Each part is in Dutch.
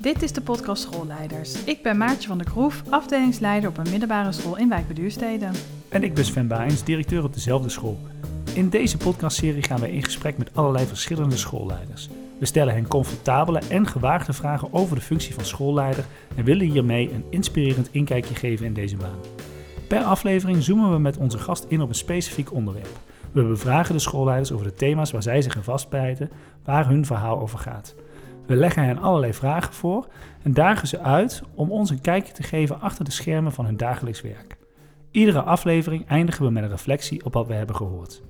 Dit is de podcast Schoolleiders. Ik ben Maartje van der Kroef, afdelingsleider op een middelbare school in Wijk bij. En ik ben Sven Baijens, directeur op dezelfde school. In deze podcastserie gaan we in gesprek met allerlei verschillende schoolleiders. We stellen hen comfortabele en gewaagde vragen over de functie van schoolleider en willen hiermee een inspirerend inkijkje geven in deze baan. Per aflevering zoomen we met onze gast in op een specifiek onderwerp. We bevragen de schoolleiders over de thema's waar zij zich in vastbijten, waar hun verhaal over gaat. We leggen hen allerlei vragen voor en dagen ze uit om ons een kijkje te geven achter de schermen van hun dagelijks werk. Iedere aflevering eindigen we met een reflectie op wat we hebben gehoord.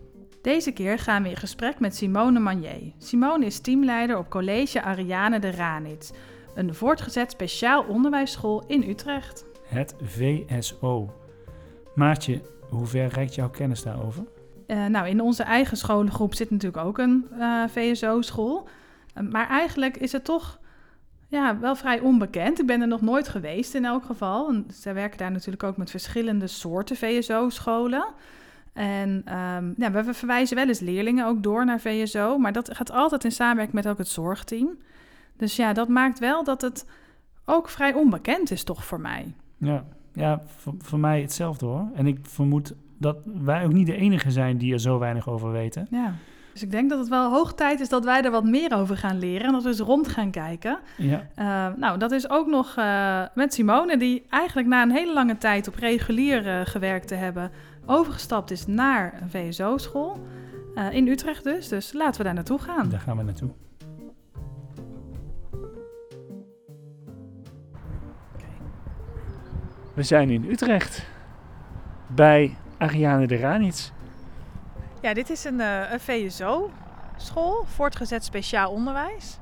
Deze keer gaan we in gesprek met Simone Manier. Simone is teamleider op college Ariane de Ranitz, een voortgezet speciaal onderwijsschool in Utrecht. Het VSO. Maartje, hoe ver reikt jouw kennis daarover? Uh, nou, in onze eigen scholengroep zit natuurlijk ook een uh, VSO-school. Uh, maar eigenlijk is het toch ja, wel vrij onbekend. Ik ben er nog nooit geweest in elk geval. En zij werken daar natuurlijk ook met verschillende soorten VSO-scholen. En um, ja, we verwijzen wel eens leerlingen ook door naar VSO, maar dat gaat altijd in samenwerking met ook het zorgteam. Dus ja, dat maakt wel dat het ook vrij onbekend is, toch voor mij. Ja, ja voor, voor mij hetzelfde hoor. En ik vermoed dat wij ook niet de enige zijn die er zo weinig over weten. Ja. Dus ik denk dat het wel hoog tijd is dat wij er wat meer over gaan leren en dat we eens rond gaan kijken. Ja. Uh, nou, dat is ook nog uh, met Simone, die eigenlijk na een hele lange tijd op regulier uh, gewerkt te hebben, overgestapt is naar een VSO-school. in Utrecht dus. Dus laten we daar naartoe gaan. Daar gaan we naartoe. We zijn in Utrecht bij Ariane de Ranitz. Ja, dit is een, uh, een VSO-school, voortgezet speciaal onderwijs.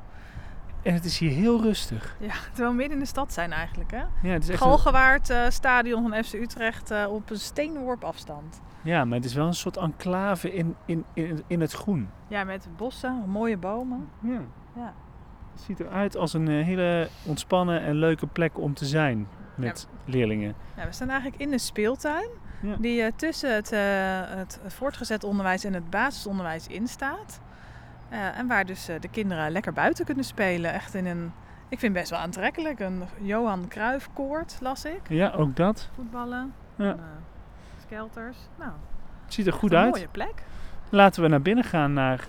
En het is hier heel rustig. Ja, terwijl we midden in de stad zijn eigenlijk. Hè? Ja, het is echt Galgenwaard uh, stadion van FC Utrecht uh, op een steenworp afstand. Ja, maar het is wel een soort enclave in, in, in, in het groen. Ja, met bossen, mooie bomen. Ja. ja. Het ziet eruit als een hele ontspannen en leuke plek om te zijn met ja. leerlingen. Ja, we staan eigenlijk in een speeltuin. Ja. Die uh, tussen het, uh, het, voortgezet onderwijs en het basisonderwijs in staat. Uh, en waar dus de kinderen lekker buiten kunnen spelen. Echt in een, ik vind best wel aantrekkelijk, een Johan Cruijff koord las ik. Ja, ook dat. Voetballen, ja. skelters. Nou, het ziet er goed een uit. mooie plek. Laten we naar binnen gaan naar,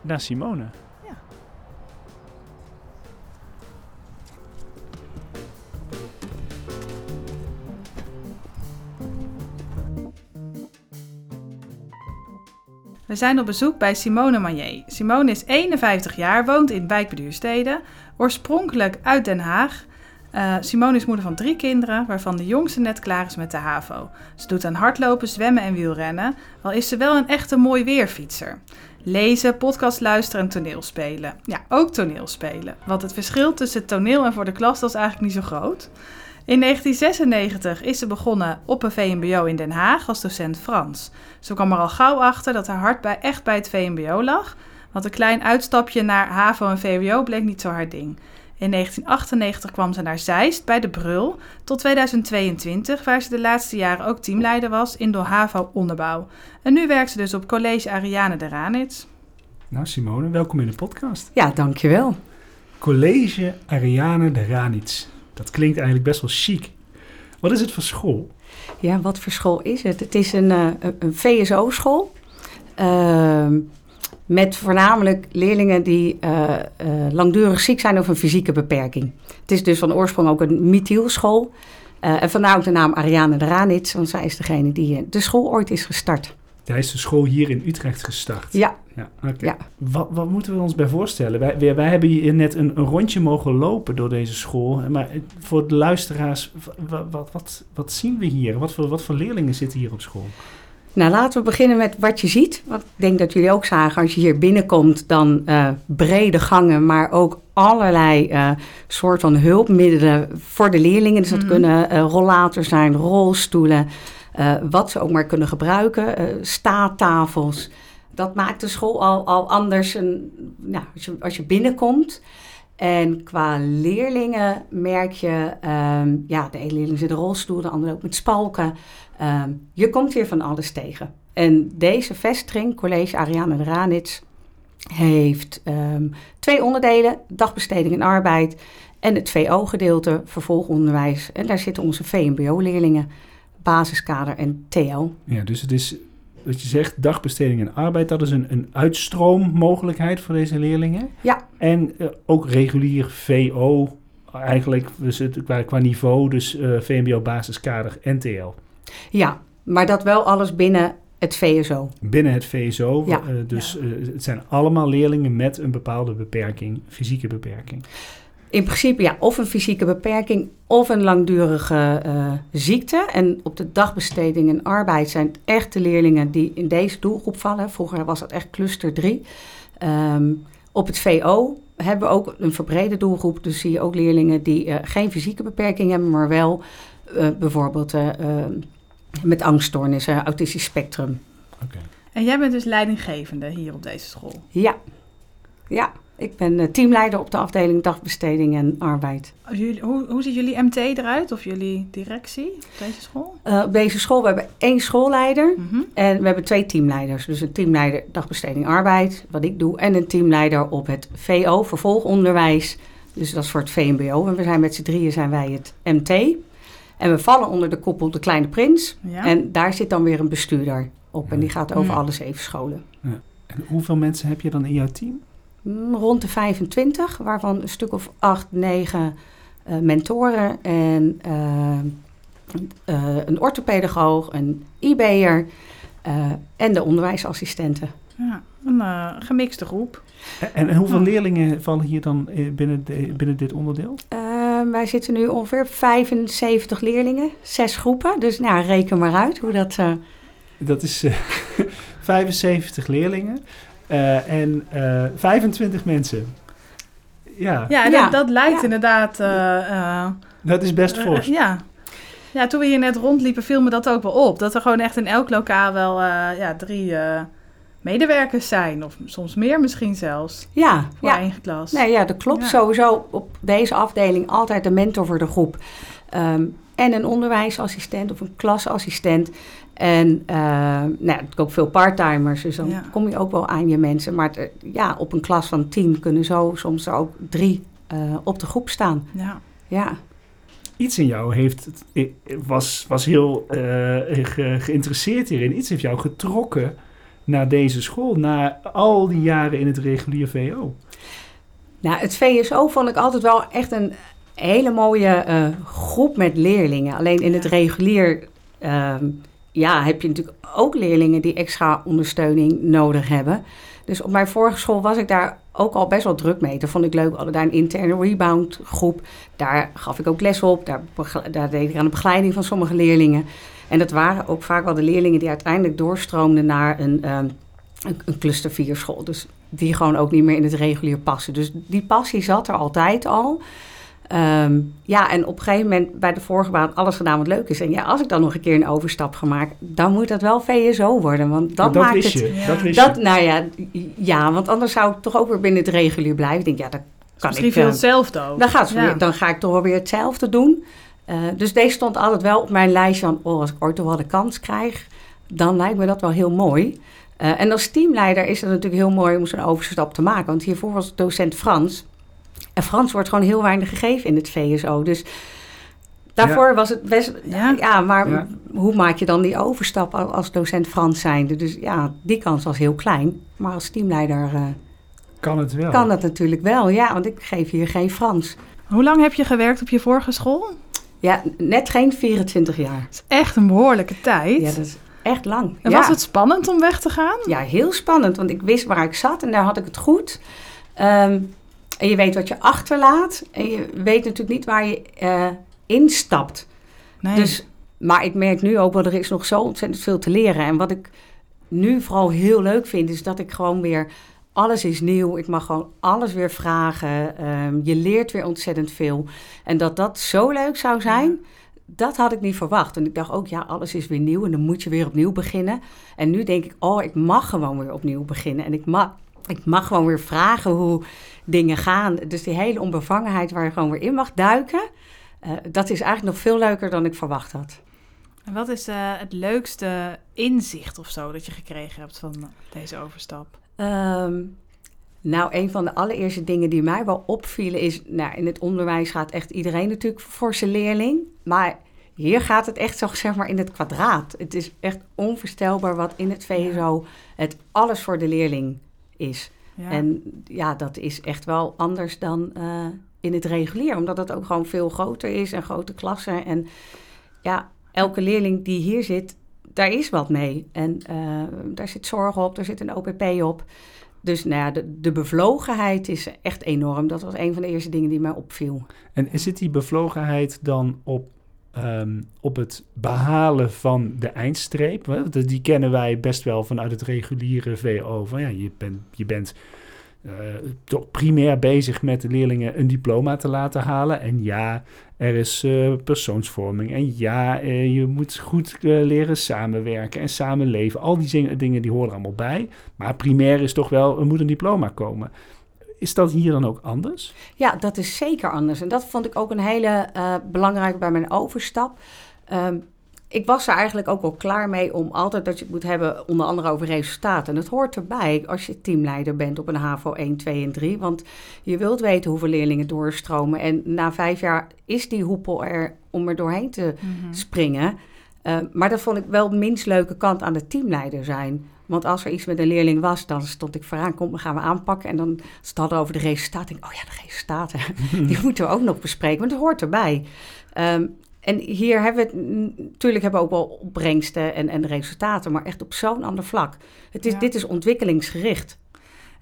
naar Simone. Ja. We zijn op bezoek bij Simone Manier. Simone is 51 jaar, woont in Wijk bij Duurstede, oorspronkelijk uit Den Haag. Uh, Simone is moeder van drie kinderen, waarvan de jongste net klaar is met de HAVO. Ze doet aan hardlopen, zwemmen en wielrennen, al is ze wel een echte mooi weerfietser. Lezen, podcast luisteren en toneelspelen. Ja, ook toneelspelen. Want het verschil tussen toneel en voor de klas dat is eigenlijk niet zo groot. In 1996 is ze begonnen op een VMBO in Den Haag als docent Frans. Ze kwam er al gauw achter dat haar hart bij, echt bij het VMBO lag, want een klein uitstapje naar HAVO en VWO bleek niet zo haar ding. In 1998 kwam ze naar Zeist bij de Brul tot 2022, waar ze de laatste jaren ook teamleider was in de HAVO onderbouw. En nu werkt ze dus op college Ariane de Ranitz. Nou Simone, welkom in de podcast. Ja, dankjewel. College Ariane de Ranitz. Dat klinkt eigenlijk best wel chic. Wat is het voor school? Ja, wat voor school is het? Het is een, uh, een VSO-school. Uh, met voornamelijk leerlingen die uh, langdurig ziek zijn of een fysieke beperking. Het is dus van oorsprong ook een mithielschool. en vandaar ook de naam Ariane de Ranitz, want zij is degene die de school ooit is gestart. Hij is de school hier in Utrecht gestart. Ja. ja, okay. ja. Wat, wat, moeten we ons bij voorstellen? Wij, wij, hebben hier net een, een, rondje mogen lopen door deze school. Maar voor de luisteraars, wat, wat, wat, wat zien we hier? Wat voor, wat voor leerlingen zitten hier op school? Nou, laten we beginnen met wat je ziet. Want ik denk dat jullie ook zagen, als je hier binnenkomt, dan uh, brede gangen, maar ook allerlei uh, soort van hulpmiddelen voor de leerlingen. Dus dat mm -hmm. kunnen uh, rollators zijn, rolstoelen. Uh, wat ze ook maar kunnen gebruiken. Uh, staattafels. Dat maakt de school al, al anders een, als, je, als je binnenkomt. En qua leerlingen merk je, um, ja, de ene leerling zit in rolstoel, de andere ook met spalken. Um, je komt hier van alles tegen. En deze vestiging, College Ariane de Ranitz, heeft um, twee onderdelen, dagbesteding en arbeid En het VO-gedeelte, vervolgonderwijs. En daar zitten onze VMBO-leerlingen, basiskader en TL. Ja, dus het is, wat je zegt, dagbesteding en arbeid, dat is een, een uitstroommogelijkheid voor deze leerlingen. Ja. En eh, ook regulier VO, eigenlijk dus het, qua, qua niveau, dus eh, VMBO, basiskader en TL. Ja, maar dat wel alles binnen het VSO. Binnen het VSO, Ja. eh, dus het zijn allemaal leerlingen met een bepaalde beperking, fysieke beperking. In principe ja, of een fysieke beperking of een langdurige eh, ziekte. En op de dagbesteding en arbeid zijn het echt de leerlingen die in deze doelgroep vallen. Vroeger was dat echt cluster 3. Ehm, op het VO hebben we ook een verbrede doelgroep. Dus zie je ook leerlingen die eh, geen fysieke beperking hebben, maar wel eh, bijvoorbeeld eh, eh, met angststoornissen, autistisch spectrum. En jij bent dus leidinggevende hier op deze school. Ja, ja. Ik ben eh, teamleider op de afdeling dagbesteding en arbeid. Als Jullie, hoe, hoe ziet jullie MT eruit of jullie directie op deze school? Eh, op deze school we hebben één schoolleider Mhm. en we hebben twee teamleiders. Dus een teamleider dagbesteding arbeid, wat ik doe, en een teamleider op het VO, vervolgonderwijs. Dus dat is voor het VMBO. En we zijn met z'n drieën zijn wij het MT. En we vallen onder de koepel De Kleine Prins. Ja. En daar zit dan weer een bestuurder op. En die gaat over Ja. alles even scholen. En hoeveel mensen heb je dan in jouw team? Mm, Rond de 25, waarvan een stuk of 8, 9 eh, mentoren en eh, eh, een orthopedagoog, een IB'er eh, en de onderwijsassistenten. Ja, een eh, gemixte groep. En, en hoeveel Ja. leerlingen vallen hier dan binnen, de- binnen dit onderdeel? Eh, wij zitten nu ongeveer 75 leerlingen, zes groepen. Dus nou, reken maar uit hoe dat... eh, Dat is eh, 75 leerlingen eh, en eh 25 mensen. Ja, Ja, Ja. Dat, dat lijkt Ja. inderdaad... eh, eh, dat is best fors. ja. ja, toen we hier net rondliepen viel me dat ook wel op. Dat er gewoon echt in elk lokaal wel eh, ja, drie eh, medewerkers zijn. Of soms meer misschien zelfs. ja, Voor ja. één klas. Nee, ja, dat klopt. Ja. Sowieso op deze afdeling altijd de mentor voor de groep. Ehm, en een onderwijsassistent of een klasassistent. En eh nou, ook veel parttimers. Dus dan Ja. kom je ook wel aan je mensen. Maar het, eh, ja, op een klas van tien kunnen zo soms er ook drie eh, op de groep staan. Ja. Ja. Iets in jou heeft, was, was heel eh, ge- geïnteresseerd hierin. Iets heeft jou getrokken naar deze school, na al die jaren in het regulier VO. Nou, het VSO vond ik altijd wel echt een hele mooie eh, groep met leerlingen. Alleen in het regulier ehm, ja, heb je natuurlijk ook leerlingen die extra ondersteuning nodig hebben. Dus op mijn vorige school was ik daar ook al best wel druk mee. Dat vond ik leuk. We hadden daar een interne rebound groep. Daar gaf ik ook les op. Daar, daar deed ik aan de begeleiding van sommige leerlingen. En dat waren ook vaak wel de leerlingen die uiteindelijk doorstroomden naar een, ehm, een, een cluster 4 school. Dus die gewoon ook niet meer in het regulier passen. Dus die passie zat er altijd al. Ehm, ja, en op een gegeven moment bij de vorige baan alles gedaan wat leuk is. En ja, als ik dan nog een keer een overstap ga maken, dan moet dat wel VSO worden. Want dat, dat maakt wist het. je. Ja. Dat wist Dat, je. nou ja, ja, want anders zou ik toch ook weer binnen het regulier blijven. Ik denk, ja, dat kan Misschien ik. veel eh, hetzelfde ook. dan, gaat ze Ja. weer, dan ga ik toch weer hetzelfde doen. Eh, dus deze stond altijd wel op mijn lijstje van, oh, als ik ooit toch wel de kans krijg, dan lijkt me dat wel heel mooi. Eh, en als teamleider is het natuurlijk heel mooi om zo'n overstap te maken. Want hiervoor was ik docent Frans. En Frans wordt gewoon heel weinig gegeven in het VSO. Dus daarvoor was het best... Ja. Ja, maar Ja. hoe maak je dan die overstap als, docent Frans zijnde? Dus ja, die kans was heel klein. Maar als teamleider eh, Kan het wel. kan dat natuurlijk wel. Ja, want ik geef hier geen Frans. Hoe lang heb je gewerkt op je vorige school? Ja, net geen 24 jaar. Dat is echt een behoorlijke tijd. Ja, dat is echt lang. En ja. was het spannend om weg te gaan? Ja, heel spannend, want ik wist waar ik zat en daar had ik het goed. Ehm, en je weet wat je achterlaat en je weet natuurlijk niet waar je eh, instapt. Nee. Dus, maar ik merk nu ook wel, er is nog zo ontzettend veel te leren. En wat ik nu vooral heel leuk vind, is dat ik gewoon weer... Alles is nieuw, ik mag gewoon alles weer vragen. Ehm, je leert weer ontzettend veel. En dat dat zo leuk zou zijn, dat had ik niet verwacht. En ik dacht ook, ja, alles is weer nieuw en dan moet je weer opnieuw beginnen. En nu denk ik, oh, ik mag gewoon weer opnieuw beginnen. En ik mag, ik mag gewoon weer vragen hoe dingen gaan. Dus die hele onbevangenheid waar je gewoon weer in mag duiken... eh, dat is eigenlijk nog veel leuker dan ik verwacht had. En wat is eh, het leukste inzicht of zo dat je gekregen hebt van deze overstap? Ehm, Nou, een van de allereerste dingen die mij wel opvielen is... Nou, in het onderwijs gaat echt iedereen natuurlijk voor zijn leerling. Maar hier gaat het echt zo, zeg maar, in het kwadraat. Het is echt onvoorstelbaar wat in het VSO het alles voor de leerling is. Ja. En ja, dat is echt wel anders dan eh, in het regulier. Omdat het ook gewoon veel groter is en grote klassen. En ja, elke leerling die hier zit, daar is wat mee. En eh, daar zit zorg op, daar zit een OPP op. Dus nou ja, de, de bevlogenheid is echt enorm. Dat was een van de eerste dingen die mij opviel. En zit die bevlogenheid dan op, ehm, op het behalen van de eindstreep? Die kennen wij best wel vanuit het reguliere VO. Van ja, je, bent je bent eh, toch primair bezig met de leerlingen een diploma te laten halen. En ja, er is eh, persoonsvorming. En ja, eh, je moet goed leren samenwerken en samenleven. Al die dingen die horen allemaal bij. Maar primair is toch wel, er moet een diploma komen. Is dat hier dan ook anders? Ja, dat is zeker anders. En dat vond ik ook een hele eh belangrijke bij mijn overstap. Ehm, ik was er eigenlijk ook wel klaar mee om altijd dat je het moet hebben, onder andere over resultaten. En dat hoort erbij als je teamleider bent op een HAVO 1, 2 en 3. Want je wilt weten hoeveel leerlingen doorstromen. En na vijf jaar is die hoepel er om er doorheen te Mhm. springen. Uh, maar dat vond ik wel de minst leuke kant aan de teamleider zijn. Want als er iets met een leerling was, dan stond ik vooraan, kom, dan gaan we aanpakken. En dan stond het over de resultaten. Ik, oh ja, de resultaten, die moeten we ook nog bespreken, want dat hoort erbij. Um, en hier hebben we het, natuurlijk hebben we ook wel opbrengsten en, en resultaten, maar echt op zo'n ander vlak. Het is, Ja. Dit is ontwikkelingsgericht.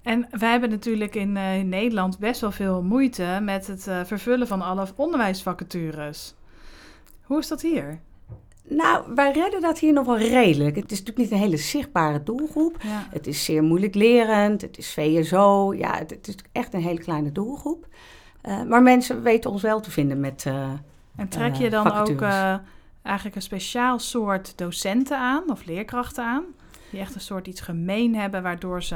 En wij hebben natuurlijk in, eh, in Nederland best wel veel moeite met het eh, vervullen van alle onderwijsvacatures. Hoe is dat hier? Nou, wij redden dat hier nog wel redelijk. Het is natuurlijk niet een hele zichtbare doelgroep. Ja. Het is zeer moeilijk lerend, het is VSO. Ja, het, het is echt een hele kleine doelgroep. Uh, maar mensen weten ons wel te vinden met. Uh, en trek je dan ook eigenlijk een speciaal soort docenten aan of leerkrachten aan? Die echt een soort iets gemeen hebben, waardoor ze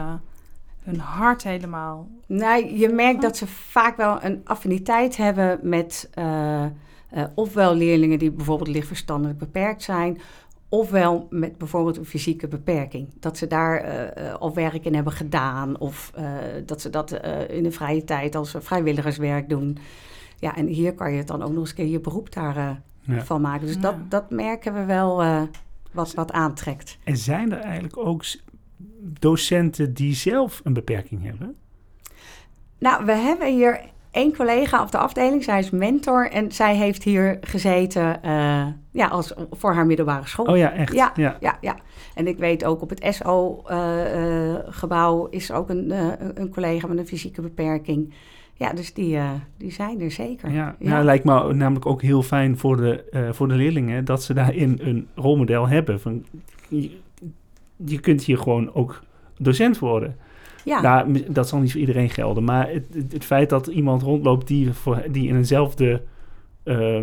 hun hart helemaal. Nou, je merkt dat ze vaak wel een affiniteit hebben met. Uh, ofwel leerlingen die bijvoorbeeld lichtverstandelijk beperkt zijn, ofwel met bijvoorbeeld een fysieke beperking. Dat ze daar uh, al werk in hebben gedaan of uh, dat ze dat uh, in de vrije tijd als vrijwilligerswerk doen. Ja, en hier kan je het dan ook nog eens een keer je beroep daarvan ja. van maken. Dus ja. dat, dat merken we wel wat, wat aantrekt. En zijn er eigenlijk ook docenten die zelf een beperking hebben? Nou, we hebben hier één collega op de afdeling, zij is mentor en zij heeft hier gezeten uh, ja, als, voor haar middelbare school. Oh ja, echt? Ja, ja. ja, ja. En ik weet ook op het SO-gebouw uh, uh, is ook een, een collega met een fysieke beperking. Ja, dus die, die zijn er zeker. Ja, ja. Nou, lijkt me namelijk ook heel fijn voor de, voor de leerlingen dat ze daarin een rolmodel hebben. Van, je, je kunt hier gewoon ook docent worden. Ja. Nou, dat zal niet voor iedereen gelden. Maar het, het, het feit dat iemand rondloopt die, voor, die in eenzelfde... Uh,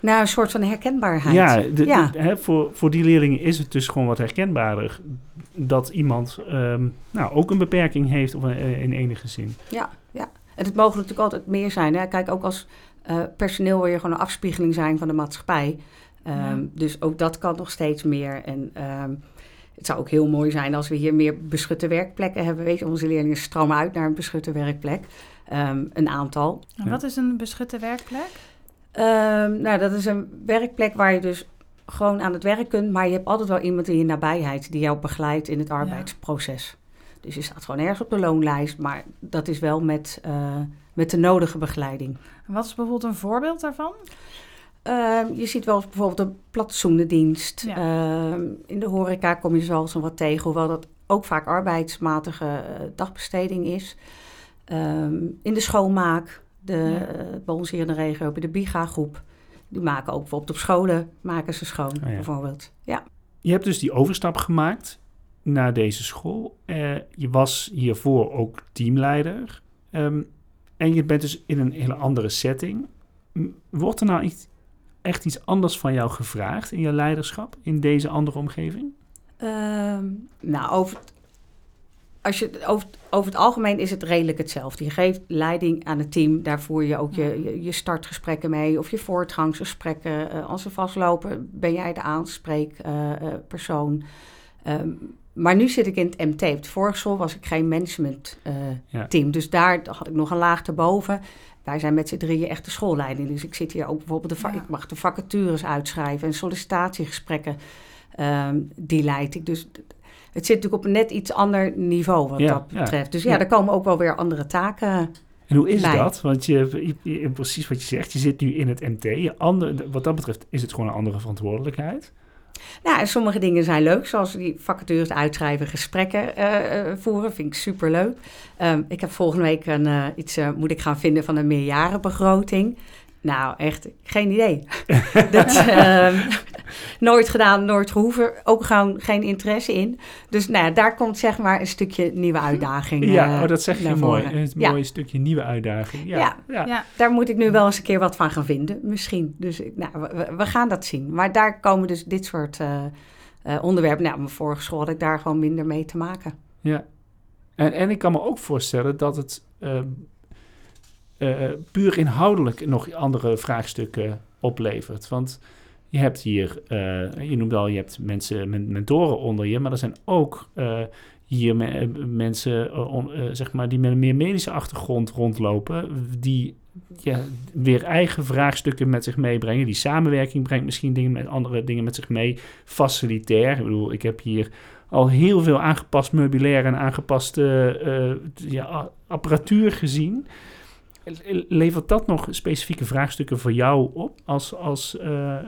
nou, een soort van herkenbaarheid. Ja, de, ja. De, hè, voor, voor die leerlingen is het dus gewoon wat herkenbaarder... dat iemand um, nou, ook een beperking heeft of uh, in enige zin. Ja, ja. En het mogen natuurlijk altijd meer zijn. Hè? Kijk, ook als uh, personeel wil je gewoon een afspiegeling zijn van de maatschappij. Um, ja. Dus ook dat kan nog steeds meer. En... Um, het zou ook heel mooi zijn als we hier meer beschutte werkplekken hebben. Weet je, onze leerlingen stromen uit naar een beschutte werkplek. Um, een aantal. En wat is een beschutte werkplek? Um, nou, dat is een werkplek waar je dus gewoon aan het werk kunt, maar je hebt altijd wel iemand in je nabijheid die jou begeleidt in het arbeidsproces. Ja. Dus je staat gewoon ergens op de loonlijst, maar dat is wel met, uh, met de nodige begeleiding. Wat is bijvoorbeeld een voorbeeld daarvan? Uh, je ziet wel eens bijvoorbeeld een platsoenendienst. Ja. Uh, in de horeca kom je zoals wat tegen, hoewel dat ook vaak arbeidsmatige uh, dagbesteding is. Um, in de schoonmaak, de, ja. bij ons hier in de regio je de BIGA-groep. Die maken ook bijvoorbeeld op scholen maken ze schoon, oh ja. bijvoorbeeld. Ja. Je hebt dus die overstap gemaakt naar deze school. Uh, je was hiervoor ook teamleider. Um, en je bent dus in een hele andere setting. Wordt er nou iets, echt iets anders van jou gevraagd in je leiderschap in deze andere omgeving? Um, nou, over als je, over, over het algemeen is het redelijk hetzelfde. Je geeft leiding aan het team. Daar voer je ook je, je, startgesprekken mee of je voortgangsgesprekken. Uh, als ze vastlopen, ben jij de aanspreekpersoon. Uh, maar nu zit ik in het MT. Op school was ik geen management eh, Ja. team. Dus daar had ik nog een laag erboven. Wij zijn met z'n drieën echt de schoolleiding. Dus ik zit hier ook bijvoorbeeld... De Ja. Ik mag de vacatures uitschrijven en sollicitatiegesprekken. ehm, die leid ik. Dus het zit natuurlijk op een net iets ander niveau wat Ja, dat ja. betreft. Dus ja, Ja. er komen ook wel weer andere taken. En hoe is Bij. dat? Want je, je- je- precies wat je zegt, je zit nu in het MT. Je ander, wat dat betreft is het gewoon een andere verantwoordelijkheid. Nou, en sommige dingen zijn leuk, zoals die vacatures uitschrijven, gesprekken eh, eh, voeren, vind ik superleuk. Ehm, ik heb volgende week een, eh, iets moet ik gaan vinden van een meerjarenbegroting. Nou, echt, geen idee. dat, ehm, nooit gedaan, nooit gehoeven, ook gewoon geen interesse in. Dus nou ja, daar komt zeg maar een stukje nieuwe uitdaging ja, eh, oh, dat zeg je mooi. voren. Een Ja. mooi stukje nieuwe uitdaging. Ja, Ja. Daar moet ik nu wel eens een keer wat van gaan vinden, misschien. Dus nou, we- gaan dat zien. Maar daar komen dus dit soort eh, eh, onderwerpen. Nou, mijn vorige school had ik daar gewoon minder mee te maken. Ja. En, en ik kan me ook voorstellen dat het ehm, eh, puur inhoudelijk nog andere vraagstukken oplevert. Want je hebt hier, eh, je noemt al, je hebt mensen, men- mentoren onder je, maar er zijn ook eh, hier eh, mensen zeg maar, die met een meer medische achtergrond rondlopen, die ja, weer eigen vraagstukken met zich meebrengen. Die samenwerking brengt misschien dingen met andere dingen met zich mee. Facilitair. Ik bedoel, ik heb hier al heel veel aangepast meubilair en aangepaste ja, apparatuur gezien. Le- Levert dat nog specifieke vraagstukken voor jou op als, als, eh, eh,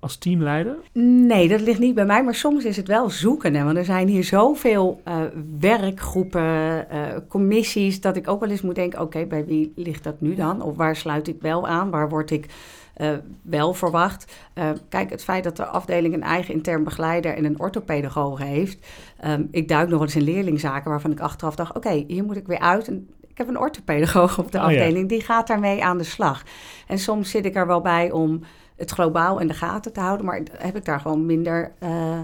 als teamleider? Nee, dat ligt niet bij mij, maar soms is het wel zoeken. Hè? Want er zijn hier zoveel eh, werkgroepen, commissies, dat ik ook wel eens moet denken: oké, bij wie ligt dat nu dan? Of waar sluit ik wel aan? Waar word ik wel verwacht? Kijk, het feit dat de afdeling een eigen intern begeleider en een orthopedagoog heeft. ehm, ik duik nog eens in leerlingzaken waarvan ik achteraf dacht: oké, hier moet ik weer uit. En ik heb een orthopedagoog op de Oh ja. afdeling, die gaat daarmee aan de slag. En soms zit ik er wel bij om het globaal in de gaten te houden, maar heb ik daar gewoon minder, eh,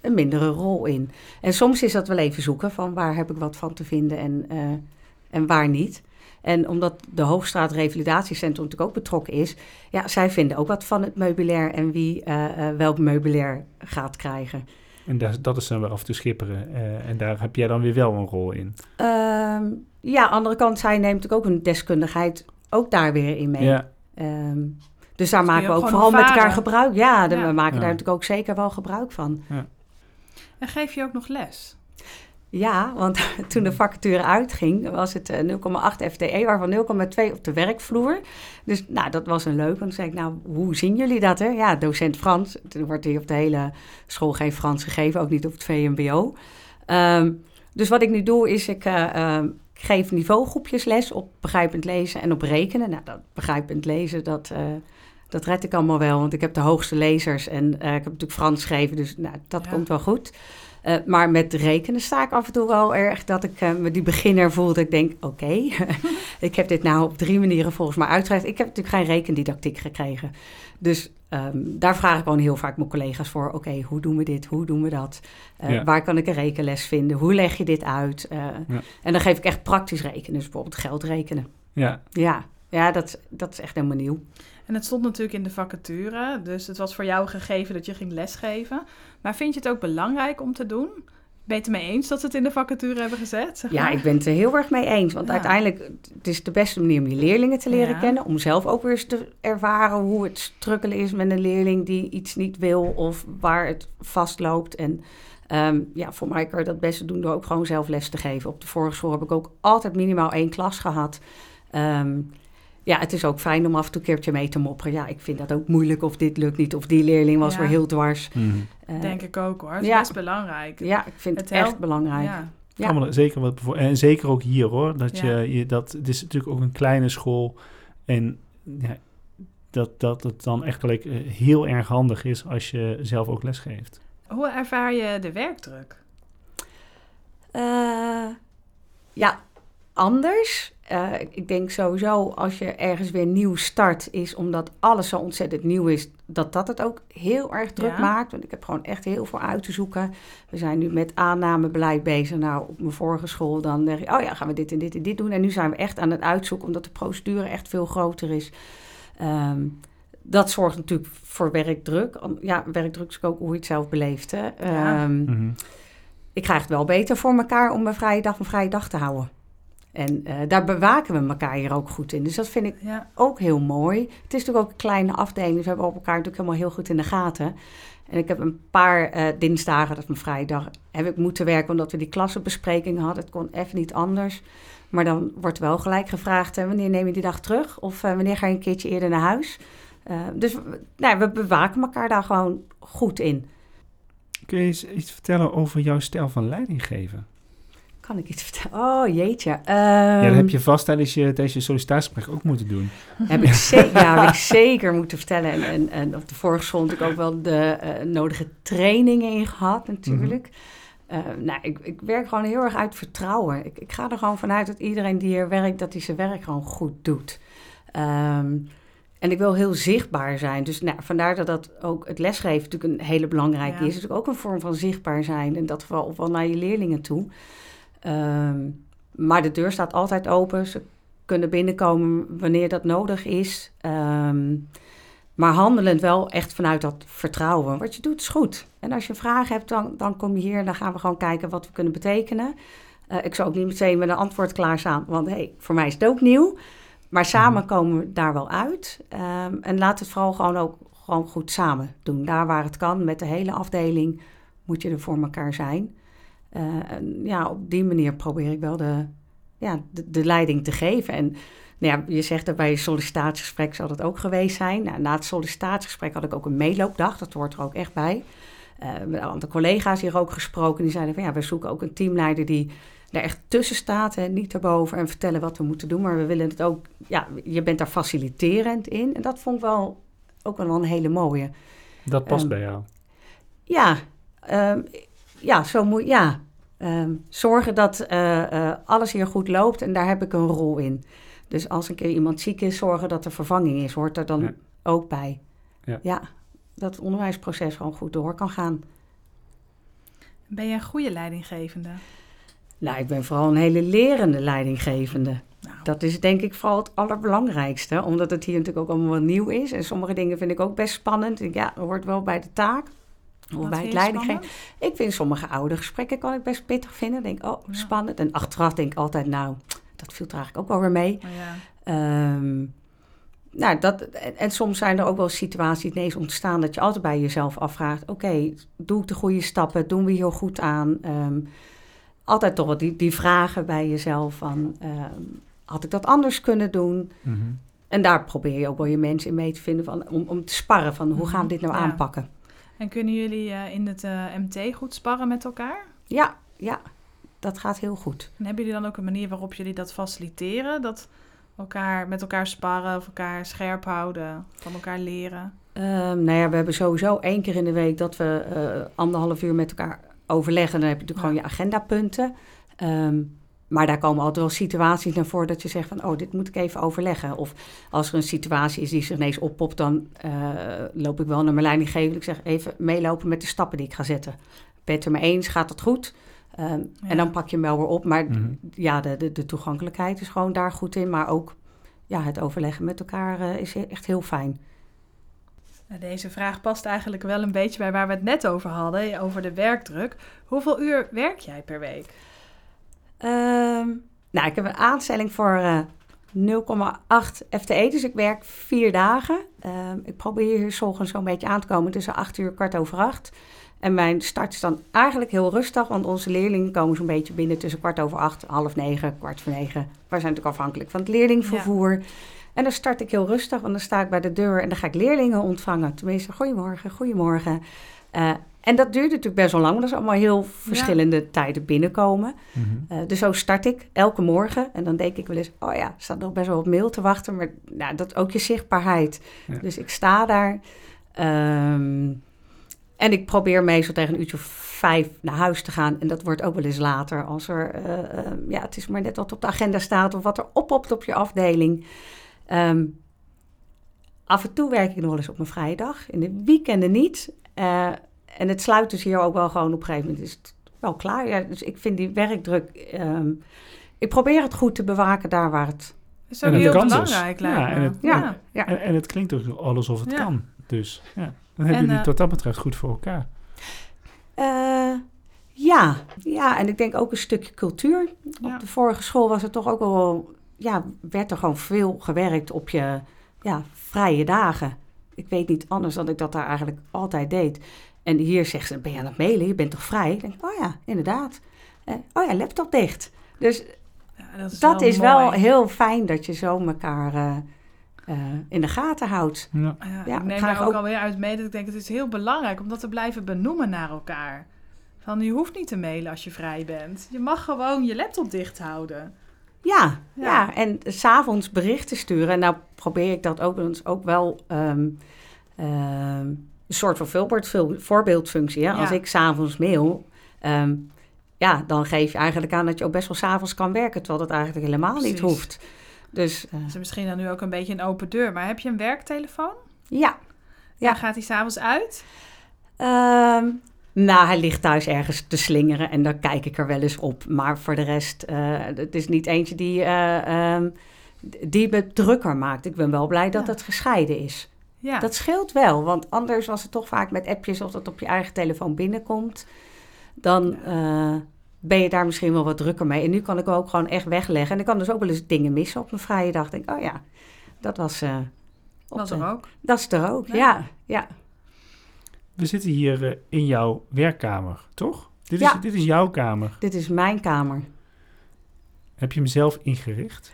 een mindere rol in. En soms is dat wel even zoeken van waar heb ik wat van te vinden en, eh, en waar niet. En omdat de Hoogstraat Revalidatiecentrum natuurlijk ook betrokken is, ja, zij vinden ook wat van het meubilair en wie eh, welk meubilair gaat krijgen. En dat, dat is dan wel af te schipperen. en daar heb jij dan weer wel een rol in. Ehm, ja, aan de andere kant, zij neemt natuurlijk ook een deskundigheid ook daar weer in mee. Ja, Ehm, dus daar maken we ook vooral met elkaar gebruik. Ja, de- Ja. we maken Ja. daar natuurlijk ook zeker wel gebruik van. En geef je ook nog les? Ja, want toen de vacature uitging, was het eh, 0,8 FTE, waarvan 0,2 op de werkvloer. Dus nou, dat was een leuk. Want toen zei ik, nou, hoe zien jullie dat? Hè? Ja, docent Frans. Er wordt hier op de hele school geen Frans gegeven, ook niet op het VMBO. Ehm, dus wat ik nu doe, is ik eh, ehm, ik geef niveaugroepjes les op begrijpend lezen en op rekenen. Nou, dat begrijpend lezen, dat, eh, dat red ik allemaal wel, want ik heb de hoogste lezers en eh, ik heb natuurlijk Frans geschreven, dus nou, dat Ja. komt wel goed. Eh, maar met rekenen sta ik af en toe wel erg dat ik eh, me die beginner voel. Dat ik denk, oké, ik heb dit nou op drie manieren volgens mij uitgelegd. Ik heb natuurlijk geen rekendidactiek gekregen. Dus ehm, daar vraag ik gewoon heel vaak mijn collega's voor. Oké, hoe doen we dit? Hoe doen we dat? Eh, Ja. Waar kan ik een rekenles vinden? Hoe leg je dit uit? Eh, Ja. En dan geef ik echt praktisch rekenen. Dus bijvoorbeeld geld rekenen. ja. Ja, ja dat, dat is echt helemaal nieuw. En het stond natuurlijk in de vacature, dus het was voor jou gegeven dat je ging lesgeven. Maar vind je het ook belangrijk om te doen? Ben je het ermee eens dat ze het in de vacature hebben gezet? Zeg Ja, ik ben het er heel erg mee eens. Want Ja. uiteindelijk het is de beste manier om je leerlingen te leren Ja. kennen. Om zelf ook weer eens te ervaren hoe het strukkelen is met een leerling die iets niet wil of waar het vastloopt. En ehm, ja, voor mij kan je dat beste doen door ook gewoon zelf les te geven. Op de vorige school heb ik ook altijd minimaal één klas gehad. Ehm, ja, het is ook fijn om af en toe een keertje mee te mopperen. Ja, ik vind dat ook moeilijk of dit lukt niet. Of die leerling was Ja. weer heel dwars. Mhm. Eh, Denk ik ook hoor. Het is ja. best belangrijk. ja, ik vind het, echt belangrijk. Ja. Ja. Allemaal zeker wat En zeker ook hier hoor. Dat Ja. je, je dat, het is natuurlijk ook een kleine school. En ja, dat, dat het dan echt gelijk eh, heel erg handig is als je zelf ook les geeft. Hoe ervaar je de werkdruk? Eh, ja, anders. Eh, ik denk sowieso als je ergens weer nieuw start, is omdat alles zo ontzettend nieuw is, dat dat het ook heel erg druk Ja. maakt. Want ik heb gewoon echt heel veel uit te zoeken. We zijn nu met aannamebeleid bezig. Nou, op mijn vorige school dan denk ik, oh ja, gaan we dit en dit en dit doen. En nu zijn we echt aan het uitzoeken, omdat de procedure echt veel groter is. Ehm, dat zorgt natuurlijk voor werkdruk. Ja, werkdruk is ook hoe je het zelf beleeft. Hè? Ja. Ehm, Mhm. ik krijg het wel beter voor elkaar om een vrije dag een vrije dag te houden. En eh, daar bewaken we elkaar hier ook goed in. Dus dat vind ik Ja. ook heel mooi. Het is natuurlijk ook een kleine afdeling. Dus we hebben op elkaar natuurlijk helemaal heel goed in de gaten. En ik heb een paar eh, dinsdagen, dat is mijn vrije dag, heb ik moeten werken omdat we die klassenbespreking hadden. Het kon even niet anders. Maar dan wordt wel gelijk gevraagd, eh, wanneer neem je die dag terug? Of wanneer ga je een keertje eerder naar huis? Eh, dus we- nou, we bewaken elkaar daar gewoon goed in. Kun je eens iets vertellen over jouw stijl van leiding geven? Kan ik iets vertellen? Oh, jeetje. ja, Ehm, dat heb je vast tijdens je, tijdens je sollicitatiegesprek ook moeten doen. Heb ik, ze- ja, heb ik zeker moeten vertellen. En, en, en op de vorige school natuurlijk ook wel de eh, nodige trainingen in gehad natuurlijk. Eh, nou, ik, ik werk gewoon heel erg uit vertrouwen. Ik, ik ga er gewoon vanuit dat iedereen die hier werkt, dat hij zijn werk gewoon goed doet. Ehm, en ik wil heel zichtbaar zijn. Dus nou, vandaar dat dat ook het lesgeven natuurlijk een hele belangrijke Ja. is. Het is natuurlijk ook een vorm van zichtbaar zijn. In dat wel naar je leerlingen toe. Ehm, maar de deur staat altijd open. Ze kunnen binnenkomen wanneer dat nodig is. Ehm, maar handelend wel echt vanuit dat vertrouwen. Wat je doet is goed. En als je vragen hebt, dan, dan kom je hier en dan gaan we gewoon kijken wat we kunnen betekenen. Eh, ik zou ook niet meteen met een antwoord klaarstaan, want hey, voor mij is het ook nieuw. Maar samen komen we daar wel uit. Ehm, en laat het vooral gewoon ook gewoon goed samen doen. Daar waar het kan, met de hele afdeling, moet je er voor elkaar zijn. Eh, en ja, op die manier probeer ik wel de, ja, de, de leiding te geven. En nou ja, je zegt dat bij je sollicitatiegesprek zal dat ook geweest zijn. Nou, na het sollicitatiegesprek had ik ook een meeloopdag. Dat hoort er ook echt bij. Eh met een aantal collega's hier ook gesproken. Die zeiden van ja, we zoeken ook een teamleider die er echt tussen staat. En niet erboven en vertellen wat we moeten doen. Maar we willen het ook, ja, je bent daar faciliterend in. En dat vond ik wel ook wel een hele mooie. Dat past Ehm, bij jou. Ja, ehm, ja, zo moet ja. Ehm, zorgen dat eh, eh, alles hier goed loopt en daar heb ik een rol in. Dus als een keer iemand ziek is, zorgen dat er vervanging is, hoort er dan Ja. ook bij. Ja. dat het onderwijsproces gewoon goed door kan gaan. Ben je een goede leidinggevende? Nou, ik ben vooral een hele lerende leidinggevende. Nou, Dat is denk ik vooral het allerbelangrijkste, omdat het hier natuurlijk ook allemaal nieuw is. En sommige dingen vind ik ook best spannend. Ik denk, ja, dat hoort wel bij de taak. Wat bij het leidinggeven. Ik vind sommige oude gesprekken kan ik best pittig vinden. Denk, oh, Ja. spannend. En achteraf denk ik altijd, nou, dat viel er eigenlijk ook wel weer mee. Oh, ja. Ehm, nou, dat, en, en soms zijn er ook wel situaties ineens ontstaan dat je altijd bij jezelf afvraagt: oké, doe ik de goede stappen? Doen we hier goed aan? Ehm, altijd toch wel die, die vragen bij jezelf van: ehm, had ik dat anders kunnen doen? Mhm. En daar probeer je ook wel je mensen in mee te vinden van, om, om te sparren van hoe gaan we dit nou Ja. aanpakken? En kunnen jullie eh, in het eh, MT goed sparren met elkaar? Ja, ja, dat gaat heel goed. En hebben jullie dan ook een manier waarop jullie dat faciliteren? Dat elkaar met elkaar sparren of elkaar scherp houden, van elkaar leren? Ehm, nou ja, we hebben sowieso één keer in de week dat we eh, anderhalf uur met elkaar overleggen. Dan heb je natuurlijk gewoon je agendapunten. Ehm, maar daar komen altijd wel situaties naar voren dat je zegt van... oh, dit moet ik even overleggen. Of als er een situatie is die zich ineens oppopt... dan eh, loop ik wel naar mijn leidinggever. Ik zeg even meelopen met de stappen die ik ga zetten. Ben je het er mee eens? Gaat het goed? Ehm, Ja. En dan pak je hem wel weer op. Maar Mhm. ja, de, de, de toegankelijkheid is gewoon daar goed in. Maar ook ja, het overleggen met elkaar eh, is echt heel fijn. Nou, Deze vraag past eigenlijk wel een beetje bij waar we het net over hadden, over de werkdruk. Hoeveel uur werk jij per week? Ehm, nou, ik heb een aanstelling voor eh 0,8 FTE, dus ik werk vier dagen. Ehm, ik probeer hier ochtends zo'n beetje aan te komen tussen 8 uur en kwart over 8. En mijn start is dan eigenlijk heel rustig, want onze leerlingen komen zo'n beetje binnen tussen kwart over 8, half 9, kwart voor 9. We zijn natuurlijk afhankelijk van het leerlingvervoer. En dan start ik heel rustig, want dan sta ik bij de deur en dan ga ik leerlingen ontvangen. Tenminste, goedemorgen, goedemorgen. Eh, en dat duurt natuurlijk best wel lang, want dat is allemaal heel verschillende tijden binnenkomen. Mhm. Eh, dus zo start ik elke morgen. En dan denk ik wel eens, oh ja, er staat nog best wel wat mail te wachten. Maar nou, dat is ook je zichtbaarheid. Ja. Dus ik sta daar. Ehm, en ik probeer meestal tegen een uurtje of vijf naar huis te gaan. En dat wordt ook wel eens later. Als er, eh, eh, ja, het is maar net wat op de agenda staat. Of wat er oppopt op je afdeling. Ehm, af en toe werk ik nog wel eens op mijn vrije dag. In de weekenden niet. Eh, en het sluit dus hier ook wel gewoon op een gegeven moment. Is het wel klaar. Ja, dus ik vind die werkdruk. ehm, ik probeer het goed te bewaken daar waar het. Dat is ook het heel dus. belangrijk, lijkt Ja, me. en het- ja. Ja. En, en het klinkt ook alles alsof het Ja. kan. Dus ja, dan hebben En, jullie eh, wat dat betreft goed voor elkaar. Eh, Ja, ja, en ik denk ook een stukje cultuur. Ja. Op de vorige school was het toch ook wel, ja, werd er gewoon veel gewerkt op je ja, vrije dagen. Ik weet niet anders dan ik dat daar eigenlijk altijd deed. En hier zegt ze, ben je aan het mailen? Je bent toch vrij? Ik denk, oh ja, inderdaad. Eh, oh ja, laptop dicht. Dus Ja, dat is, dat wel is wel mooi. heel fijn dat je zo elkaar eh, eh, in de gaten houdt. Ja. Ja, Ja, ik neem daar ook ook- alweer uit mee dat ik denk het is heel belangrijk om dat te blijven benoemen naar elkaar. Van je hoeft niet te mailen als je vrij bent. Je mag gewoon je laptop dicht houden. Ja, Ja. ja. en s'avonds berichten sturen. En nou probeer ik dat ook, ook wel ehm, ehm, een soort van voorbeeld, voorbeeldfunctie. Hè? Ja. Als ik s'avonds mail, ehm, ja, dan geef je eigenlijk aan dat je ook best wel s'avonds kan werken. Terwijl dat eigenlijk helemaal niet hoeft. Dus eh, Dat is misschien dan nu ook een beetje een open deur. Maar heb je een werktelefoon? ja. Ja. Ja. gaat die s'avonds uit? Ehm, nou, hij ligt thuis ergens te slingeren en dan kijk ik er wel eens op. Maar voor de rest, eh, het is niet eentje die, eh, ehm, die me drukker maakt. Ik ben wel blij dat het gescheiden is. Ja. Dat scheelt wel, want anders was het toch vaak met appjes of dat op je eigen telefoon binnenkomt. Dan eh, ben je daar misschien wel wat drukker mee. En nu kan ik hem ook gewoon echt wegleggen. En ik kan dus ook wel eens dingen missen op mijn vrije dag. Ik denk, oh ja, dat was... eh, op was de- er ook. Dat is er ook, Ja. ja. ja. We zitten hier eh, in jouw werkkamer, toch? Dit, Ja. is, dit is jouw kamer. Dit is mijn kamer. Heb je hem zelf ingericht?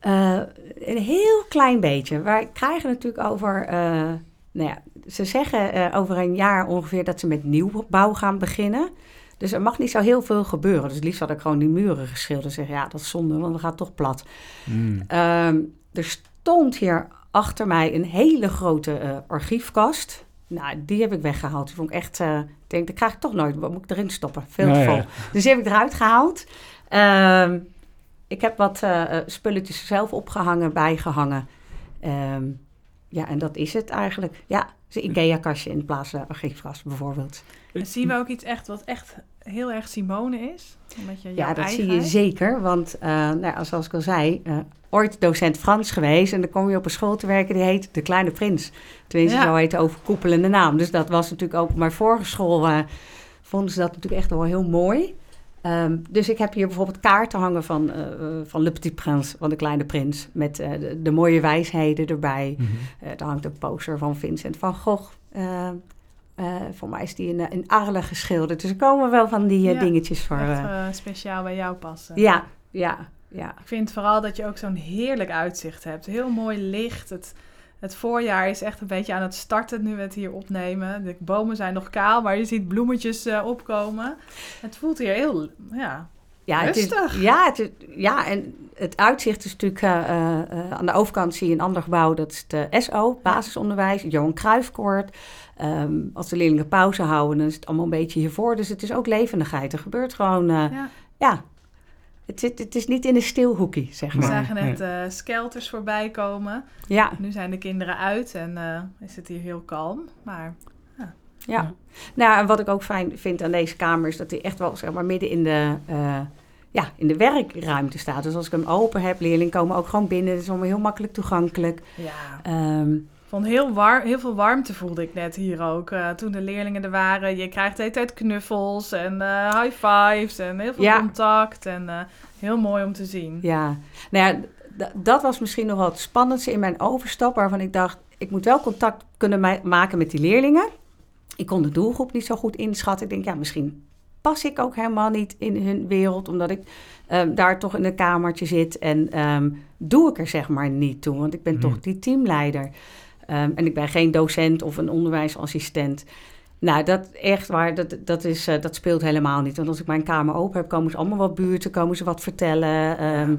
Eh, een heel klein beetje. Wij krijgen natuurlijk over. eh, nou ja, ze zeggen eh, over een jaar ongeveer dat ze met nieuwbouw gaan beginnen. Dus er mag niet zo heel veel gebeuren. Dus het liefst had ik gewoon die muren geschilderd. Zeg ja, dat is zonde, want dan gaat het toch plat. Hmm. Ehm, er stond hier achter mij een hele grote archiefkast. Nou, die heb ik weggehaald. Die vond ik echt. ik denk, dat krijg ik toch nooit. Wat moet ik erin stoppen? Veel te ja. vol. Dus die heb ik eruit gehaald. Ehm, ik heb wat eh, eh, spulletjes zelf opgehangen, bijgehangen. Ehm, ja, en dat is het eigenlijk. Ja, een IKEA-kastje in plaats van een archiefkast bijvoorbeeld. En zien we ook iets echt wat echt heel erg Simone is? Omdat je Ja, dat zie je zeker. Want eh, nou, zoals ik al zei, ooit docent Frans geweest. En dan kom je op een school te werken die heet De Kleine Prins. Tenminste, Ja. zo heet de overkoepelende naam. Dus dat was natuurlijk ook op mijn vorige school. vonden ze dat natuurlijk echt wel heel mooi. Ehm, dus ik heb hier bijvoorbeeld kaarten hangen van, eh, van Le Petit Prince, van De Kleine Prins. Met eh, de, de mooie wijsheden erbij. Mhm. Eh er hangt een poster van Vincent van Gogh. Voor mij is die in, in Arles geschilderd. Dus er komen wel van die Ja, dingetjes voor. Echt speciaal bij jou passen. ja, ja, ja. Ik vind vooral dat je ook zo'n heerlijk uitzicht hebt. Heel mooi licht. Het, het voorjaar is echt een beetje aan het starten nu we het hier opnemen. De bomen zijn nog kaal, maar je ziet bloemetjes eh, opkomen. Het voelt hier heel, ja, Ja, het is, Rustig. ja, het is, ja, en het uitzicht is natuurlijk... eh, eh, aan de overkant zie je een ander gebouw. Dat is de SO, basisonderwijs. Johan Cruijffkoord. Ehm, als de leerlingen pauze houden, dan is het allemaal een beetje hiervoor. Dus het is ook levendigheid. Er gebeurt gewoon... ja. ja, het, zit, het is niet in een stilhoekie, zeg We maar. zagen net eh, skelters voorbij komen. Ja, Nu zijn de kinderen uit en eh, is het hier heel kalm. Maar ja. Ja. Nou, en wat ik ook fijn vind aan deze kamer... is dat hij echt wel, zeg maar, midden in de... eh, ja, in de werkruimte staat. Dus als ik hem open heb, leerlingen komen ook gewoon binnen. Het is allemaal heel makkelijk toegankelijk. ja, Ehm, Ik vond heel, warm, heel veel warmte voelde ik net hier ook. eh, toen de leerlingen er waren. Je krijgt de hele tijd knuffels en eh, high fives en heel veel Ja. contact. En eh, heel mooi om te zien. Ja, nou ja, dat was misschien nog wel het spannendste in mijn overstap, waarvan ik dacht, ik moet wel contact kunnen ma- maken met die leerlingen. Ik kon de doelgroep niet zo goed inschatten. Ik denk, ja, misschien pas ik ook helemaal niet in hun wereld, omdat ik ehm, daar toch in een kamertje zit en ehm, doe ik er zeg maar niet toe, want ik ben Mhm. toch die teamleider. Ehm, en ik ben geen docent of een onderwijsassistent. Nou, dat echt waar, dat, dat, is, eh, dat speelt helemaal niet. Want als ik mijn kamer open heb, komen ze allemaal wat buurten, komen ze wat vertellen. Ehm,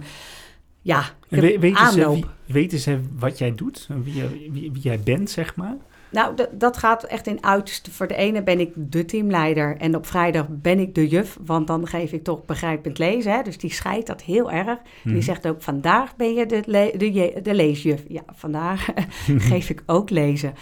ja, ik heb weten, ze, wie- weten ze wat jij doet? Wie, wie, wie jij bent, zeg maar? Nou, dat gaat echt in uiterste. Voor de ene ben ik de teamleider en op vrijdag ben ik de juf, want dan geef ik toch begrijpend lezen. Hè? Dus die scheidt dat heel erg. Mhm. Die zegt ook, vandaag ben je de, le- de, de leesjuf. Ja, vandaag geef ik ook lezen.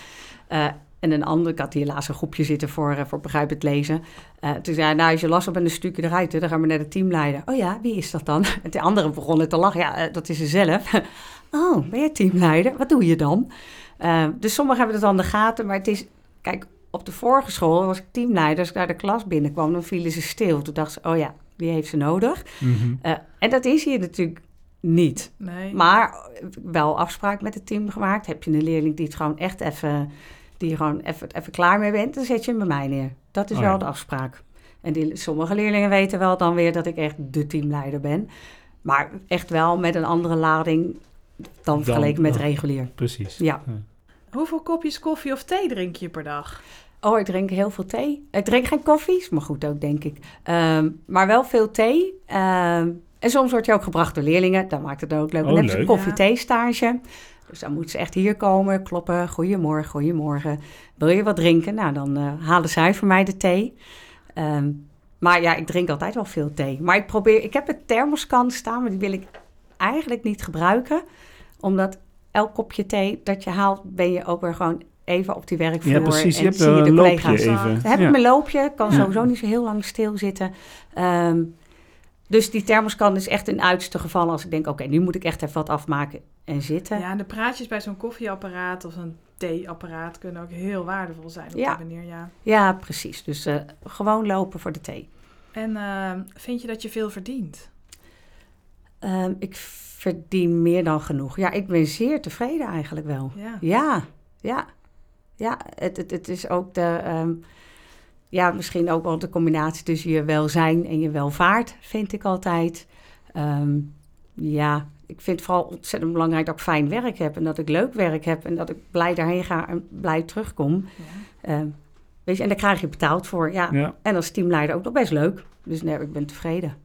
Eh, en een ander, ik had hier laatst een groepje zitten voor, eh, voor begrijpend lezen. Eh, toen zei hij, nou, als je last hebt, dan stuur je eruit. Hè? Dan gaan we naar de teamleider. Oh ja, wie is dat dan? En de anderen begonnen te lachen. Ja, dat is ze zelf. oh, ben je teamleider? Wat doe je dan? Eh, dus sommigen hebben het aan de gaten, maar het is... Kijk, op de vorige school was ik teamleider. Als ik naar de klas binnenkwam, dan vielen ze stil. Toen dacht ze, oh ja, die heeft ze nodig. Mhm. Eh, en dat is hier natuurlijk niet. Nee. Maar eh, wel afspraak met het team gemaakt. Heb je een leerling die het gewoon echt even, die je gewoon even, even klaar mee bent, dan zet je hem bij mij neer. Dat is Oh wel ja. de afspraak. En die, sommige leerlingen weten wel dan weer dat ik echt de teamleider ben. Maar echt wel met een andere lading dan vergeleken met dan. regulier. Precies. Ja. Hoeveel kopjes koffie of thee drink je per dag? Oh, ik drink heel veel thee. Ik drink geen koffie, is maar goed ook, denk ik. Ehm, maar wel veel thee. Ehm, en soms wordt je ook gebracht door leerlingen. Dan maakt het ook leuk. Oh, dan hebben ze een koffie-thee-stage. Dus dan moeten ze echt hier komen, kloppen. Goedemorgen, goedemorgen. Wil je wat drinken? Nou, dan eh, halen zij voor mij de thee. Ehm, maar ja, ik drink altijd wel veel thee. Maar ik probeer... Ik heb een thermoskan staan, maar die wil ik eigenlijk niet gebruiken. Omdat elk kopje thee dat je haalt, ben je ook weer gewoon even op die werkvloer. Ja, precies. Je en hebt zie je de een loopje collega's. even. Dan heb Ja. ik mijn loopje, kan Ja. sowieso niet zo heel lang stilzitten. Ehm dus die thermoskan is echt in uiterste gevallen als ik denk, oké, nu moet ik echt even wat afmaken en zitten. Ja, en de praatjes bij zo'n koffieapparaat of een theeapparaat kunnen ook heel waardevol zijn op Ja. die manier, ja. Ja, precies. Dus eh, gewoon lopen voor de thee. En eh, vind je dat je veel verdient? Ehm, ik verdien meer dan genoeg. Ja, ik ben zeer tevreden eigenlijk wel. Ja. Ja, ja. Ja, het, het, het is ook de... ehm, ja, misschien ook wel de combinatie tussen je welzijn en je welvaart, vind ik altijd. Ehm, ja, ik vind het vooral ontzettend belangrijk dat ik fijn werk heb en dat ik leuk werk heb en dat ik blij daarheen ga en blij terugkom. Ja. Ehm, weet je, en daar krijg je betaald voor. Ja. Ja. En als teamleider ook nog best leuk. Dus nee, ik ben tevreden.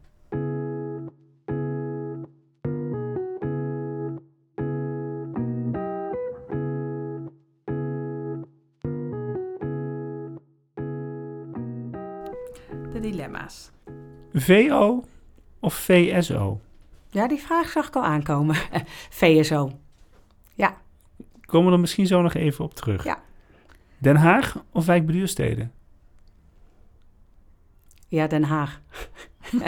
VO of VSO? Ja, die vraag zag ik al aankomen. VSO. Komen we er misschien zo nog even op terug. Ja. Den Haag of Wijkbeduursteden? Ja, Den Haag.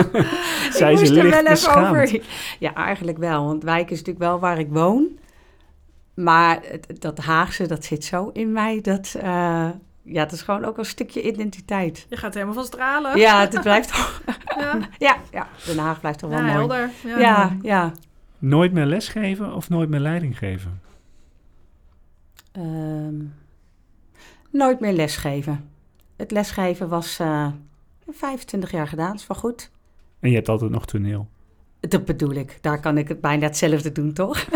Zij ze er licht wel even over. Ja, eigenlijk wel. Want Wijk is natuurlijk wel waar ik woon. Maar dat Haagse, dat zit zo in mij. Dat, eh, ja, dat is gewoon ook een stukje identiteit. Je gaat helemaal van stralen. Ja, het blijft toch... ja. Ja, ja, Den Haag blijft toch wel Ja, mooi. helder. Ja. Ja, ja. Nooit meer lesgeven of nooit meer leiding geven? Ehm, nooit meer lesgeven. Het lesgeven was eh 25 jaar gedaan, is wel goed. En je hebt altijd nog toneel. Dat bedoel ik. Daar kan ik het bijna hetzelfde doen, toch?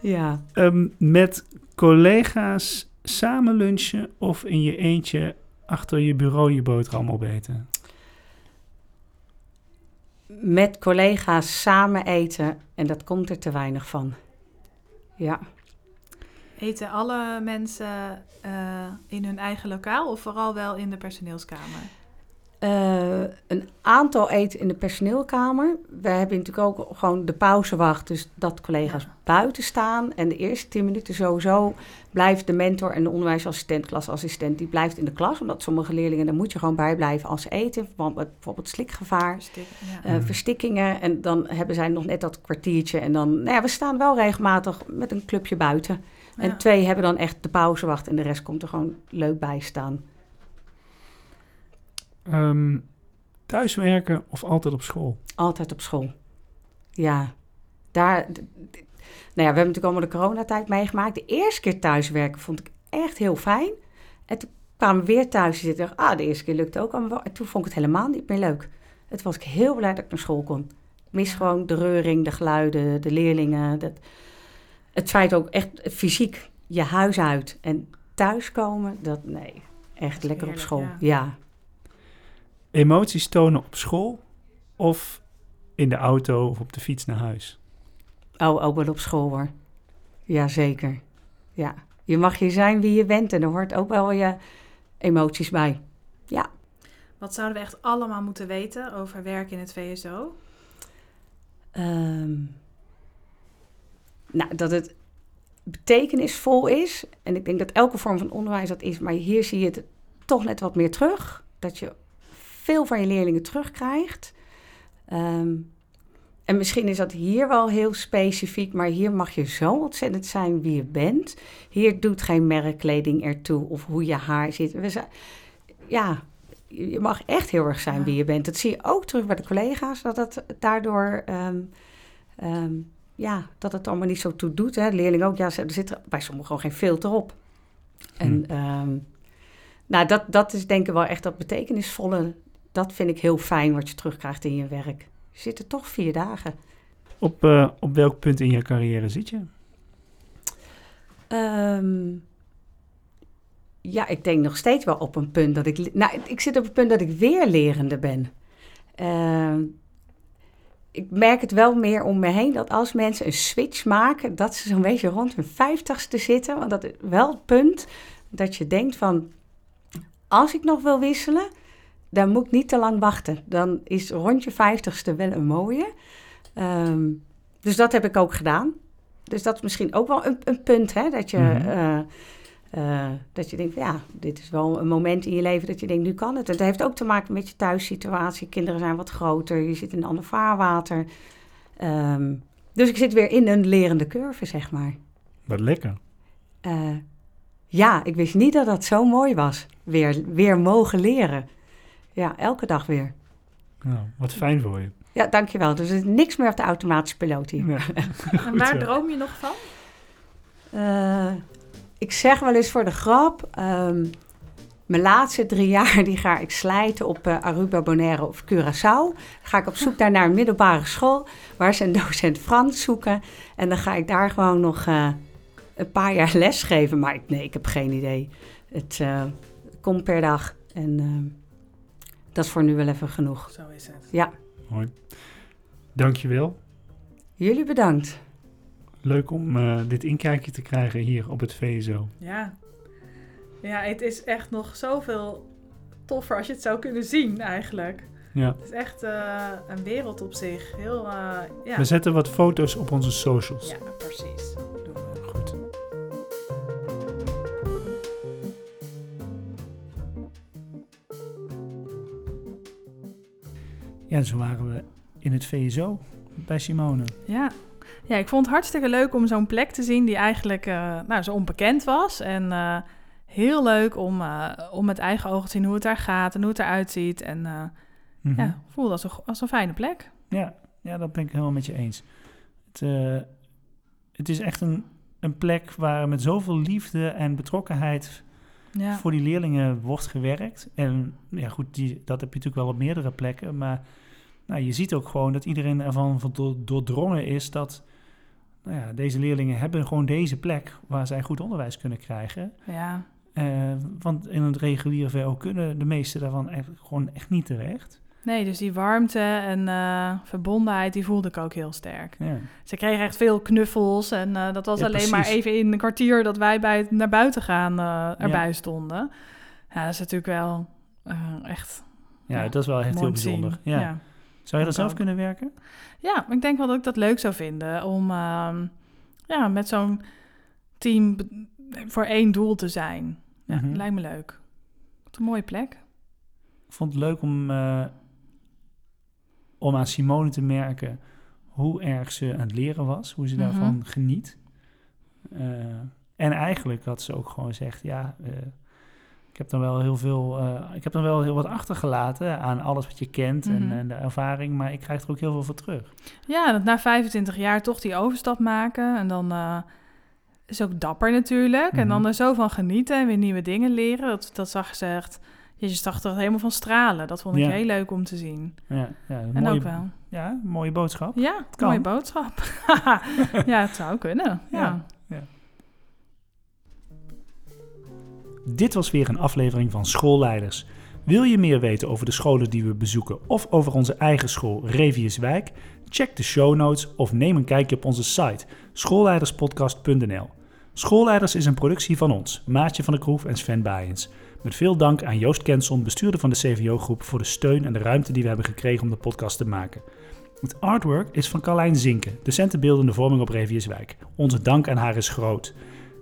ja. Ehm, met collega's samen lunchen of in je eentje achter je bureau je boterham opeten? Met collega's samen eten en dat komt er te weinig van. Ja. Eten alle mensen eh, in hun eigen lokaal of vooral wel in de personeelskamer? Eh, een aantal eten in de personeelkamer. We hebben natuurlijk ook gewoon de pauzewacht, dus dat collega's Ja. buiten staan. En de eerste tien minuten sowieso blijft de mentor en de onderwijsassistent, klasassistent, die blijft in de klas. Omdat sommige leerlingen, daar moet je gewoon bij blijven als ze eten. met bijvoorbeeld slikgevaar. Verstik- ja. eh, Mhm. verstikkingen. En dan hebben zij nog net dat kwartiertje. En dan, nou ja, we staan wel regelmatig met een clubje buiten. En Ja. twee hebben dan echt de pauzewacht en de rest komt er gewoon leuk bij staan. Ehm, thuiswerken of altijd op school? Altijd op school. Ja, daar. Nou ja, we hebben natuurlijk allemaal de coronatijd meegemaakt. De eerste keer thuiswerken vond ik echt heel fijn. En toen kwamen we weer thuis en zitten. Ah, de eerste keer lukte ook. En toen vond ik het helemaal niet meer leuk. Het was ik heel blij dat ik naar school kon. Ik mis gewoon de reuring, de geluiden, de leerlingen. Dat, het feit ook echt fysiek je huis uit en thuiskomen. Dat nee, echt lekker op school. ja. ja. Emoties tonen op school of in de auto of op de fiets naar huis? Oh, ook wel op school hoor. Jazeker. Ja. Je mag je zijn wie je bent en er hoort ook wel je emoties bij. Wat zouden we echt allemaal moeten weten over werk in het VSO? Ehm, nou, dat het betekenisvol is. En ik denk dat elke vorm van onderwijs dat is. Maar hier zie je het toch net wat meer terug. Dat je veel van je leerlingen terugkrijgt. Ehm, en misschien is dat hier wel heel specifiek, maar hier mag je zo ontzettend zijn wie je bent. Hier doet geen merkkleding ertoe of hoe je haar zit. We zijn, ja, je mag echt heel erg zijn Ja. wie je bent. Dat zie je ook terug bij de collega's, dat het daardoor, ehm, ehm, ja, dat het allemaal niet zo toe doet. Hè. Leerling ook, ja, er zit er bij sommigen gewoon geen filter op. En ehm, nou, dat, dat is denk ik wel echt dat betekenisvolle. Dat vind ik heel fijn wat je terugkrijgt in je werk. Je zit er toch vier dagen. Op, eh, op welk punt in je carrière zit je? Ehm, ja, ik denk nog steeds wel op een punt dat ik... Nou, ik zit op een punt dat ik weer lerende ben. Ehm, ik merk het wel meer om me heen dat als mensen een switch maken... dat ze zo'n beetje rond hun vijftigste zitten. Want dat is wel het punt dat je denkt van... als ik nog wil wisselen, dan moet ik niet te lang wachten. Dan is rond je vijftigste wel een mooie. Ehm, dus dat heb ik ook gedaan. Dus dat is misschien ook wel een, een punt, hè? Dat je, Mhm. eh, eh, dat je denkt, ja, dit is wel een moment in je leven dat je denkt, nu kan het. En dat heeft ook te maken met je thuissituatie. Kinderen zijn wat groter, je zit in een ander vaarwater. Ehm, dus ik zit weer in een lerende curve, zeg maar. Wat lekker. Eh, ja, ik wist niet dat dat zo mooi was. Weer, weer mogen leren. Ja, elke dag weer. Nou, wat fijn voor je. Ja, dankjewel. Dus er is niks meer op de automatische piloot hier. Ja. En waar droom je nog van? Eh, ik zeg wel eens voor de grap, ehm, mijn laatste drie jaar die ga ik slijten op eh, Aruba, Bonaire of Curaçao. Ga ik op zoek daar naar een middelbare school waar ze een docent Frans zoeken. En dan ga ik daar gewoon nog eh, een paar jaar les geven. Maar ik, nee, ik heb geen idee. Het eh, komt per dag en ehm, dat is voor nu wel even genoeg. Zo is het. Ja, Mooi. Dankjewel. jullie bedankt. Leuk om eh, dit inkijkje te krijgen hier op het VSO. Ja. Ja, het is echt nog zoveel toffer als je het zou kunnen zien eigenlijk. Ja. Het is echt eh, een wereld op zich. Heel, eh, ja. We zetten wat foto's op onze socials. ja, precies. Ja, zo waren we in het VSO bij Simone. Ja. ja, ik vond het hartstikke leuk om zo'n plek te zien die eigenlijk eh, nou, zo onbekend was. En eh, heel leuk om, eh, om met eigen ogen te zien hoe het daar gaat en hoe het eruit ziet. En Mhm. ja, voelde als een, als een fijne plek. Ja, ja, dat ben ik helemaal met je eens. Het, het is echt een, een plek waar met zoveel liefde en betrokkenheid Ja. voor die leerlingen wordt gewerkt. En ja, goed, die, dat heb je natuurlijk wel op meerdere plekken. Maar nou, je ziet ook gewoon dat iedereen ervan van do- doordrongen is dat nou ja, deze leerlingen hebben gewoon deze plek waar zij goed onderwijs kunnen krijgen. ja. Eh, want in het reguliere VO kunnen de meeste daarvan echt, gewoon echt niet terecht. Nee, dus die warmte en eh, verbondenheid, die voelde ik ook heel sterk. Ja. Ze kregen echt veel knuffels en eh, dat was Ja, alleen maar even in een kwartier dat wij bij het naar buiten gaan erbij stonden. Ja, dat is natuurlijk wel echt Ja, dat is wel echt heel bijzonder. Ja. Zou je dat zelf ook. kunnen werken? Ja, ik denk wel dat ik dat leuk zou vinden om ehm, ja, met zo'n team voor één doel te zijn. Ja, Mhm. lijkt me leuk. Wat een mooie plek. Ik vond het leuk om, eh, om aan Simone te merken hoe erg ze aan het leren was, hoe ze Mhm. daarvan geniet. Eh, en eigenlijk had ze ook gewoon gezegd, ja, eh, ik heb dan wel heel veel, eh, ik heb dan wel heel wat achtergelaten aan alles wat je kent Mhm. en, en de ervaring, maar ik krijg er ook heel veel voor terug. Ja, dat na 25 jaar toch die overstap maken. En dan eh, is ook dapper natuurlijk. En dan Mhm. er zo van genieten en weer nieuwe dingen leren. Dat, dat zag ze echt... Je zag er helemaal van stralen. Dat vond ik Ja. heel leuk om te zien. Ja, ja, En mooie, ook wel. Ja, mooie boodschap. Ja, mooie boodschap. ja, het zou kunnen. Ja. Ja. Dit was weer een aflevering van Schoolleiders. Wil je meer weten over de scholen die we bezoeken of over onze eigen school Reviuswijk? Check de show notes of neem een kijkje op onze site schoolleiderspodcast.nl. Schoolleiders is een productie van ons, Maatje van der Kroef en Sven Baaiens. Met veel dank aan Joost Kenson, bestuurder van de CVO-groep, voor de steun en de ruimte die we hebben gekregen om de podcast te maken. Het artwork is van Carlijn Zinken, docent beeldende vorming op Reviuswijk. Onze dank aan haar is groot.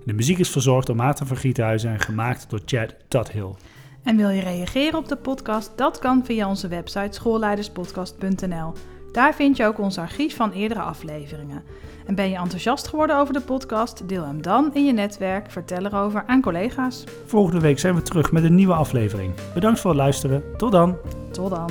De muziek is verzorgd door Maarten van Giethuizen en gemaakt door Chad Tuthill. En wil je reageren op de podcast? Dat kan via onze website schoolleiderspodcast.nl. Daar vind je ook ons archief van eerdere afleveringen. En ben je enthousiast geworden over de podcast? Deel hem dan in je netwerk, vertel erover aan collega's. Volgende week zijn we terug met een nieuwe aflevering. Bedankt voor het luisteren. Tot dan. Tot dan.